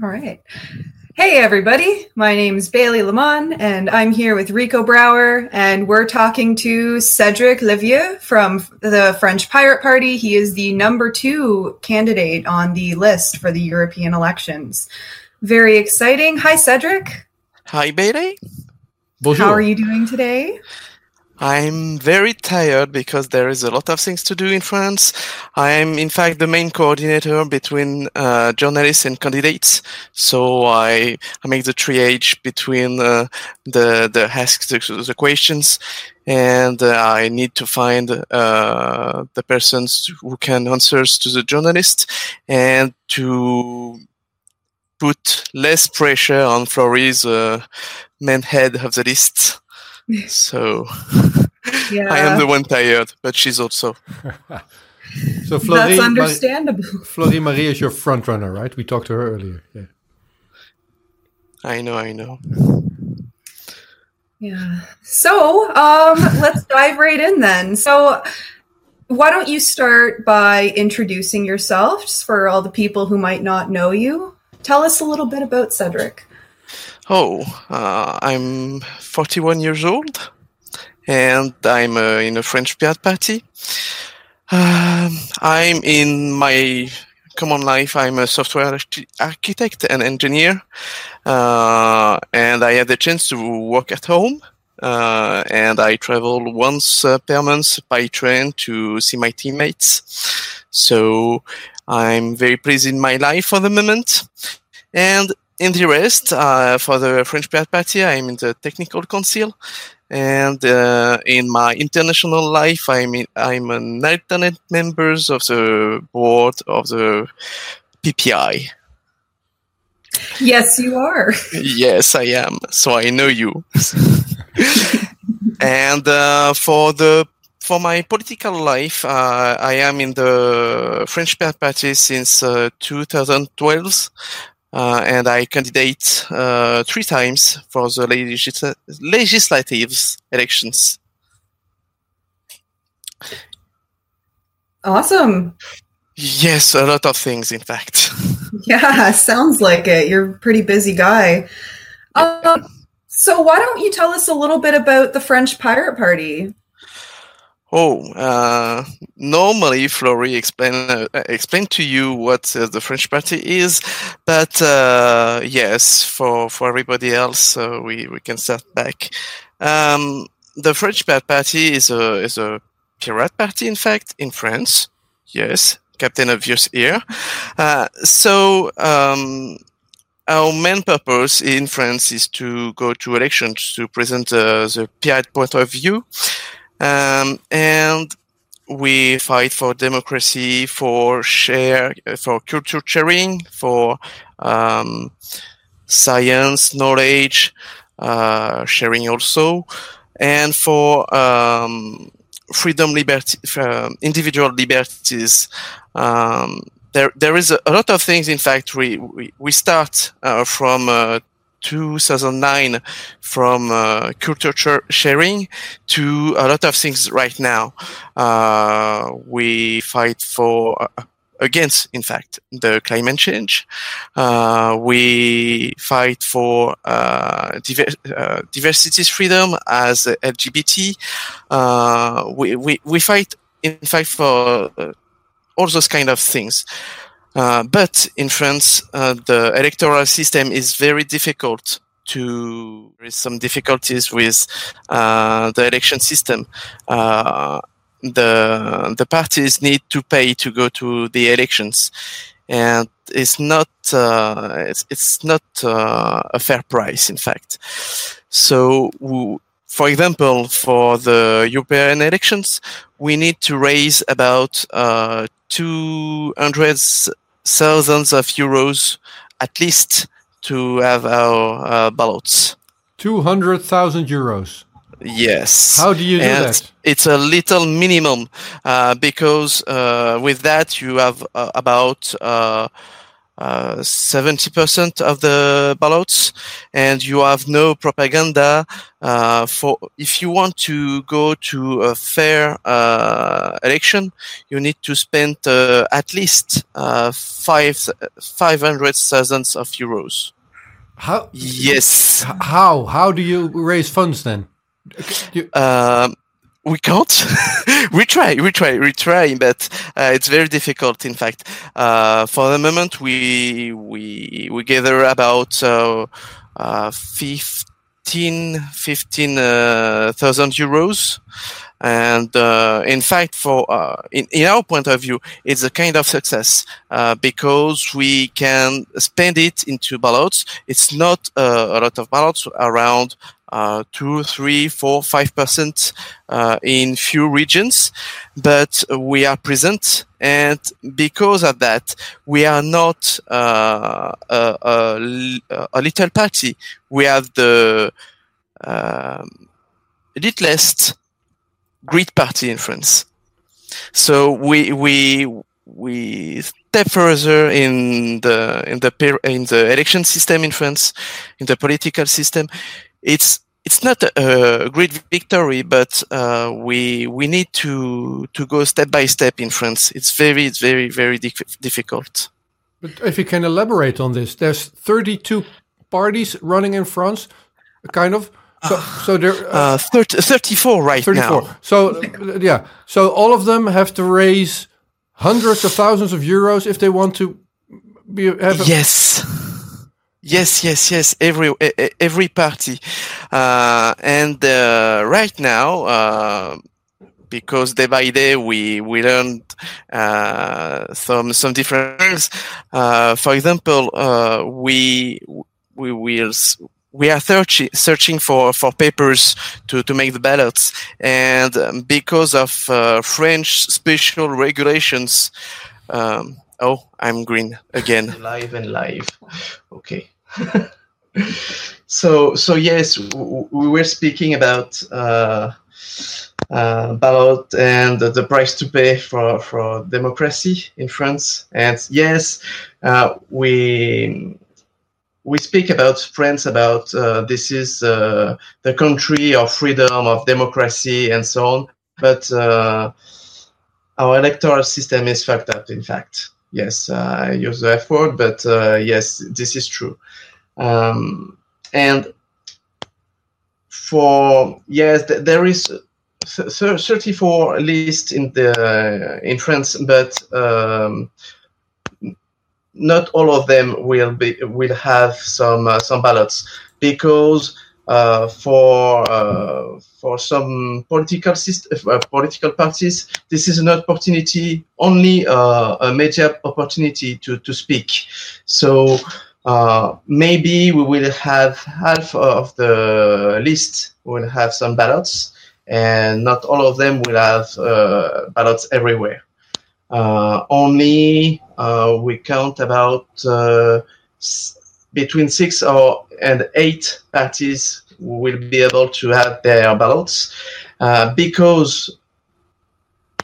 All right. Hey, everybody. My name is Bailey Lamont, and I'm here with Rico Brower, and we're talking to Cedric Levieux from the French Pirate Party. He is the number two candidate on the list for the European elections. Very exciting. Hi, Cedric. Hi, Bailey. Bonjour. How are you doing today? I'm very tired because there is a lot of things to do in France. I'm, in fact, the main coordinator between uh, journalists and candidates. So I, I make the triage between uh, the the ask the, the questions, and uh, I need to find uh, the persons who can answer to the journalist and to put less pressure on Florie's uh, main head of the list. So yeah. I am the one tired, but she's also. so Florie, That's understandable. Marie, Florie Marie is your front runner, right? We talked to her earlier. Yeah. I know, I know. Yeah. So um, let's dive right in then. So why don't you start by introducing yourself just for all the people who might not know you? Tell us a little bit about Cedric. Oh, uh, I'm 41 years old, and I'm uh, in a French Pirate Party. Um, I'm in my common life. I'm a software architect and engineer, uh, and I had the chance to work at home. Uh, and I travel once uh, per month by train to see my teammates. So I'm very pleased in my life for the moment. And in the rest, uh, for the French Pirate Party, I'm in the technical council, and uh, in my international life, I'm in, I'm an alternate member of the board of the PPI. Yes, you are. yes, I am. So I know you. and uh, for the for my political life, uh, I am in the French Party since uh, 2012, uh, and I candidate uh, three times for the legis- legislative elections. Awesome. Yes, a lot of things, in fact. yeah, sounds like it. You're a pretty busy guy. Um, so, why don't you tell us a little bit about the French Pirate Party? Oh, uh, normally Florie explain uh, explain to you what uh, the French Party is, but uh, yes, for for everybody else, uh, we we can start back. Um, the French Party is a is a pirate party, in fact, in France. Yes, Captain Obvious here. Uh, so. Um, our main purpose in France is to go to elections to present the pirate point of view um, and we fight for democracy, for share, for culture sharing, for um, science, knowledge, uh, sharing also, and for um, freedom, liberty, uh, individual liberties. Um, there, there is a, a, lot of things. In fact, we we, we start uh, from uh, 2009 from uh, culture sharing to a lot of things right now. Uh, we fight for uh, against, in fact, the climate change. Uh, we fight for uh, diver- uh, diversity freedom as LGBT. we, we, we fight, in fact, for all those kind of things. Uh, but in France, uh, the electoral system is very difficult to. There is some difficulties with uh, the election system. Uh, the the parties need to pay to go to the elections, and it's not uh, it's, it's not a fair price. In fact, so. for example, for the European elections, we need to raise about uh, 200 thousands of euros at least to have our uh, ballots. 200,000 euros. Yes. How do you do and that? It's a little minimum uh, because uh, with that you have uh, about uh, seventy percent of the ballots, and you have no propaganda. Uh, for if you want to go to a fair uh, election, you need to spend uh, at least five five hundred thousands of euros. How? Yes. How? How do you raise funds then? You, um, we can't. we try, we try, we try, but uh, it's very difficult. In fact, uh, for the moment, we we we gather about uh, uh 15 15,000 uh, euros. And uh, in fact, for in, in our point of view, it's a kind of success because we can spend it into ballots. It's not a lot of ballots, around uh, two, three, four, five percent uh, in few regions, but we are present, and because of that, we are not uh, a, a, a, little party. We have the um, littlest great party in France. So we we we step further in the in the in the election system in France, in the political system it's it's not a, great victory, but uh, we we need to to go step by step in France. It's very it's very very difficult. But if you can elaborate on this, there's 32 parties running in France, kind of. So, so there uh, uh, 30, 34 right 34. now. So yeah, so all of them have to raise hundreds of thousands of euros if they want to be have a, yes Yes, yes, yes. Every every party, uh, and uh, right now, uh, because day by day we we learned uh, some some different things. Uh, for example, uh, we we will we are searching searching for for papers to to make the ballots, and um, because of French special regulations. Um, Oh, I'm green again. live and live. Okay. so so yes, we were speaking about uh, uh, about and the price to pay for for democracy in France. And yes, uh, we we speak about France about uh, this is uh, the country of freedom of democracy and so on, but uh, our electoral system is fucked up. In fact, yes, I use the F word, but uh, yes, this is true. Um, and for yes, th- there is 34 lists in the in France, but um, not all of them will be will have some uh, some ballots because uh, for uh, for some political system, uh, political parties, this is an opportunity, only uh, a major opportunity to to speak. So uh, maybe we will have half of the list will have some ballots, and not all of them will have ballots everywhere. Only we count about between six or and eight parties will be able to have their ballots uh, because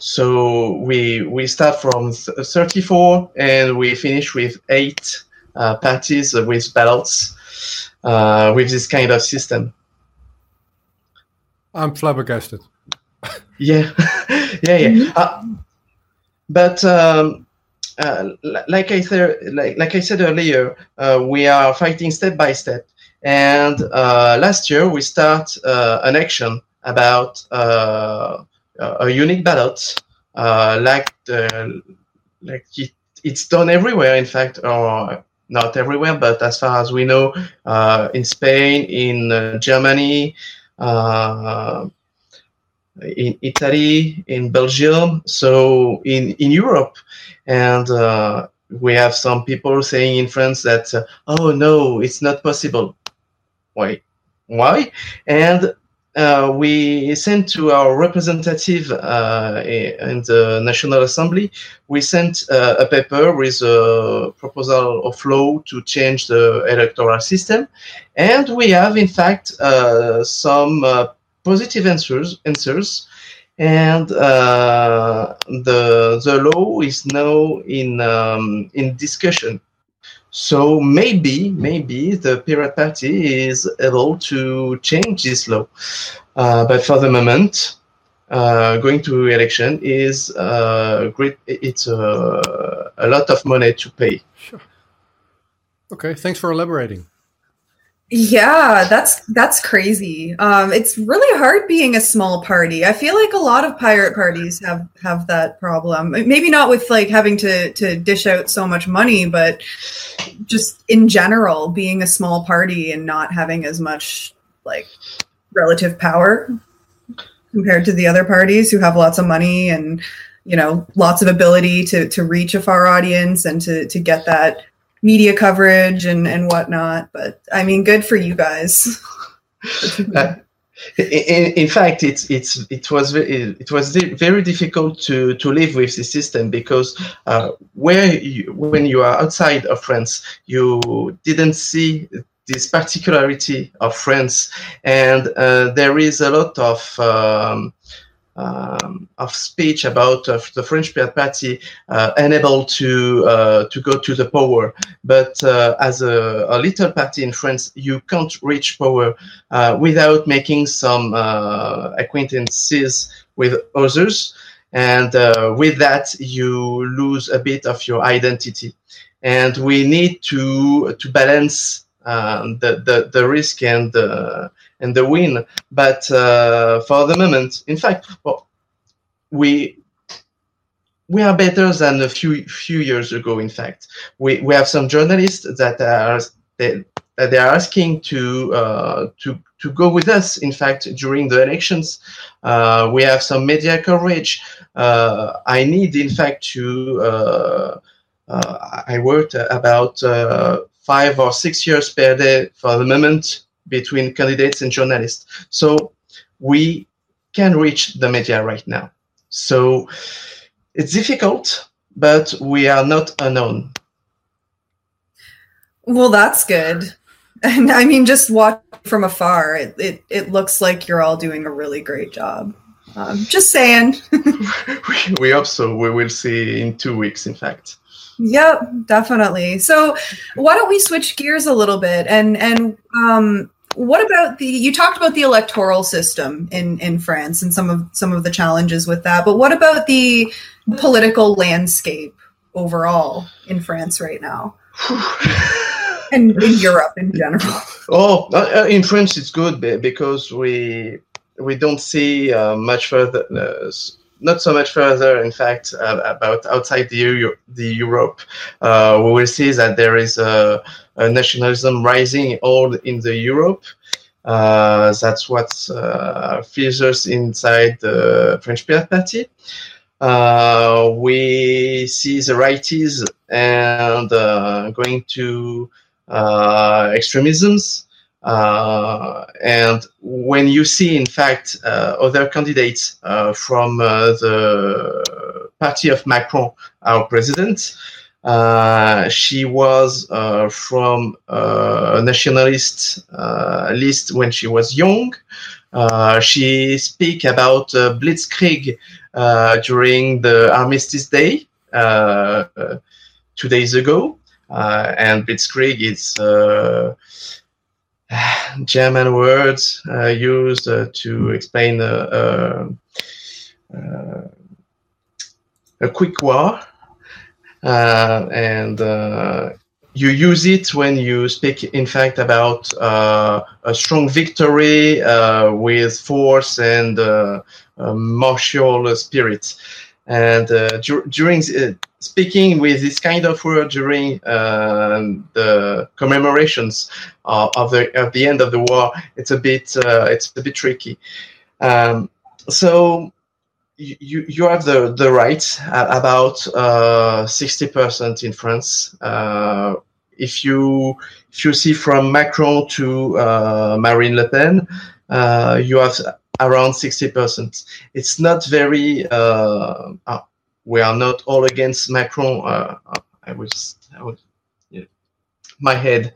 so we we start from th- 34 and we finish with eight uh, parties with ballots uh, with this kind of system. I'm flabbergasted. yeah, yeah, yeah. Mm-hmm. Uh, but um, uh, like I said, like, like I said earlier, uh, we are fighting step by step. And uh, last year we start an action about a unique ballot, like the, like it, it's done everywhere. In fact, or not everywhere, but as far as we know, uh, in Spain, in uh, Germany, uh, in Italy, in Belgium, so in, in Europe. And uh, we have some people saying in France that, uh, oh no, it's not possible. Why? Why? And uh, we sent to our representative uh, in the National Assembly, we sent uh, a paper with a proposal of law to change the electoral system. And we have, in fact, uh, some positive answers. answers. And uh, the, the law is now in, um, in discussion So maybe, maybe the Pirate Party is able to change this law. Uh, but for the moment, uh, going to election is uh, great. It's a, a lot of money to pay. Sure. Okay, thanks for elaborating. Yeah, that's that's crazy. Um, it's really hard being a small party. I feel like a lot of pirate parties have have that problem. Maybe not with like having to to dish out so much money, but just in general, being a small party and not having as much like relative power compared to the other parties who have lots of money and you know lots of ability to to reach a far audience and to to get that media coverage and and whatnot. But I mean, good for you guys. uh, in, in, fact, it's it's it was it was very difficult to to live with this system because uh, where you, when you are outside of France, you didn't see this particularity of France, and uh, there is a lot of um, um, of speech about uh, the French Party uh, unable to uh, to go to the power. But uh, as a, a, little party in France, you can't reach power uh, without making some uh, acquaintances with others, and with that you lose a bit of your identity. And we need to to balance um, the, the the risk and the and the win. But uh, for the moment, in fact, well, we we are better than a few few years ago. In fact, we, we have some journalists that are they, that they are asking to uh, to to go with us. In fact, during the elections, uh, we have some media coverage. Uh, I need, in fact, to uh, uh, I worked about five or six years per day for the moment between candidates and journalists. So we can reach the media right now. So it's difficult, but we are not unknown. Well, that's good. And I mean, just watch from afar, it, it, it looks like you're all doing a really great job. Um, just saying. we, we hope so. We will see in two weeks, in fact. Yep, definitely. So, why don't we switch gears a little bit and and um, what about the you talked about the electoral system in in France and some of some of the challenges with that, but what about the political landscape overall in France right now? and in Europe in general. Oh, uh, uh, in France it's good because we we don't see uh, much further uh, not so much further, in fact, uh, about outside the, Euro- the Europe. Uh, we will see that there is a, a nationalism rising all in the Europe. Uh, that's what uh, features inside the French Party. Uh, we see the righties and uh, going to extremisms. Uh, and when you see, in fact, uh, other candidates uh, from the party of Macron, our president, she was from a nationalist list when she was young. she speak about Blitzkrieg during the Armistice Day two days ago. Uh, and Blitzkrieg is uh, German words uh, used uh, to explain a, a, a quick war. Uh, and you use it when you speak, in fact, about uh, a strong victory uh, with force and uh, martial spirit. And dur- during speaking with this kind of word during uh, the commemorations uh, of the of the end of the war, it's a bit uh, it's a bit tricky. Um, so you you have the the right about uh, sixty percent in France. Uh, if you if you see from Macron to uh, Marine Le Pen, you have around 60%. It's not very, uh, we are not all against Macron. Uh, I was, I was, yeah, my head.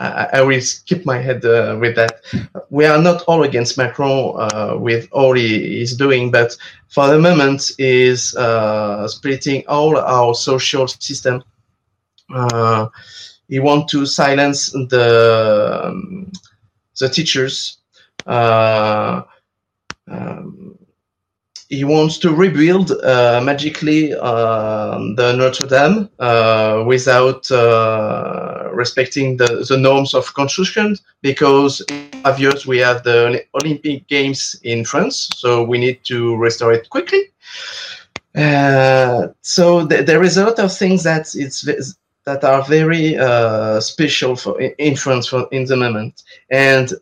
I, I will keep my head uh, with that. We are not all against Macron uh, with all he is doing, but for the moment is uh, splitting all our social system Uh, he wants to silence the um, the teachers. Uh, um, he wants to rebuild uh, magically uh, the Notre Dame uh, without uh, respecting the, the norms of construction because in five years we have the Olympic Games in France, so we need to restore it quickly. Uh, so th- there is a lot of things that it's that are very uh, special for in France for, in the moment, and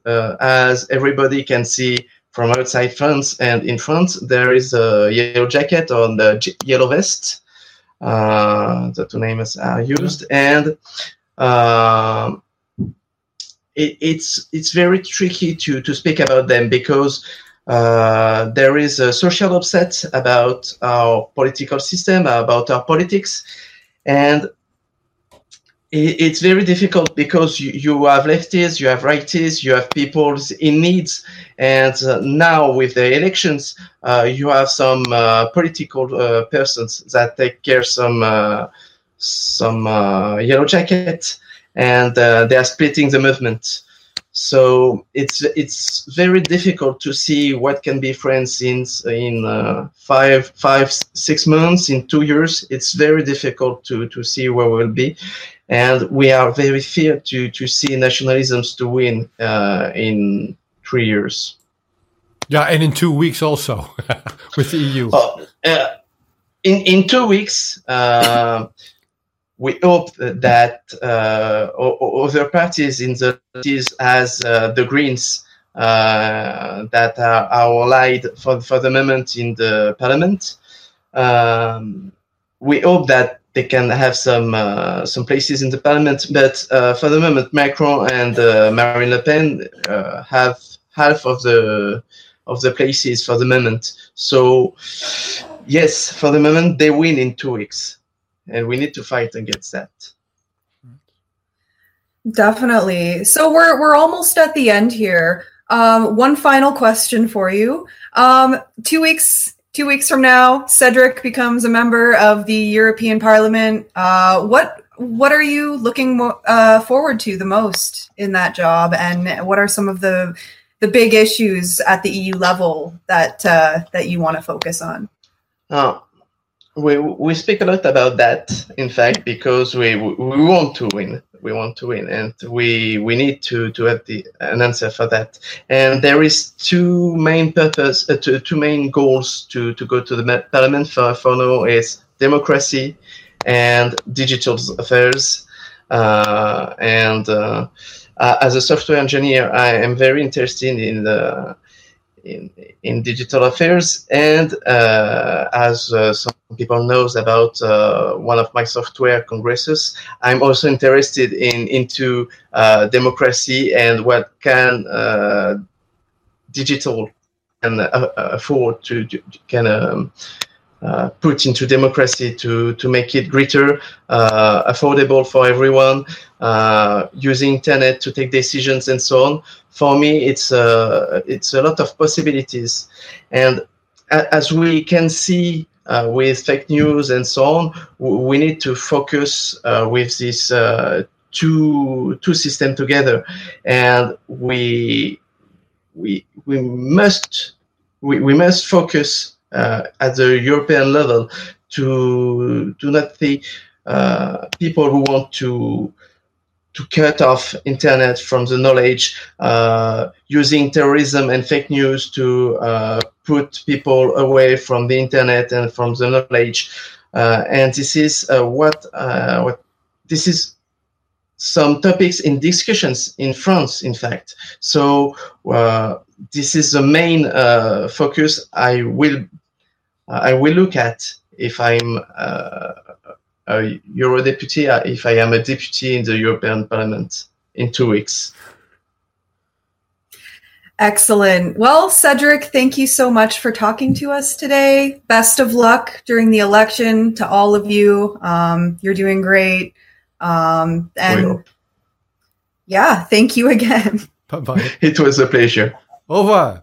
as everybody can see from outside France. And in France, there is a yellow jacket on the yellow vest. Uh, the two names are used, and uh, it, it's it's very tricky to to speak about them because uh, there is a social upset about our political system, about our politics, and it's very difficult because you, you have lefties, you have righties, you have people in needs, and uh, now with the elections, uh, you have some uh, political uh, persons that take care some uh, some uh, yellow jacket, and they are splitting the movement. So it's it's very difficult to see what can be France in in five five six months in two years. It's very difficult to to see where we'll be and we are very feared to to see nationalisms to win uh, in three years. Yeah, and in two weeks also with the EU. Oh, uh, in in two weeks, uh, we hope that uh, other parties in the parties as uh, the Greens. Uh, that are, allied for, for the moment in the parliament. Um, we hope that they can have some uh, some places in the parliament. But uh, for the moment, Macron and uh, Marine Le Pen have half of the of the places for the moment. So yes, for the moment, they win in two weeks, and we need to fight against that. Definitely. So we're we're almost at the end here. Um, one final question for you. Um, two weeks two weeks from now, Cedric becomes a member of the European Parliament. Uh, what what are you looking mo- uh, forward to the most in that job, and what are some of the the big issues at the EU level that uh, that you want to focus on? Oh, we we speak a lot about that, in fact, because we we want to win. We want to win and we we need to to have the an answer for that. And there is two main purpose uh, two, two main goals to to go to the parliament for for now is democracy and digital affairs. Uh, and uh, as a software engineer i am very interested in the in, in digital affairs. And uh, as uh, some people knows about uh, one of my software Congressus, I'm also interested in into uh, democracy and what can uh, digital and uh, afford to, to can um, uh, put into democracy to, to make it greater, uh, affordable for everyone, uh, using internet to take decisions and so on. For me, it's a, uh, it's a lot of possibilities. And as we can see uh, with fake news and so on, we need to focus with this two, two system together. And we, we, we must, we, we must focus uh, at the European level to to not see uh, people who want to to cut off internet from the knowledge, uh, using terrorism and fake news to uh, put people away from the internet and from the knowledge. Uh, and this is uh, what what this is some topics in discussions in France, in fact. So this is the main uh, focus I will uh, I will look at if I'm uh, Eurodeputee, uh, if I am a deputy in the European Parliament in two weeks. Excellent. Well, Cedric, thank you so much for talking to us today. Best of luck during the election to all of you. Um, you're doing great. Um, and yeah, thank you again. Bye bye. It was a pleasure. Au revoir.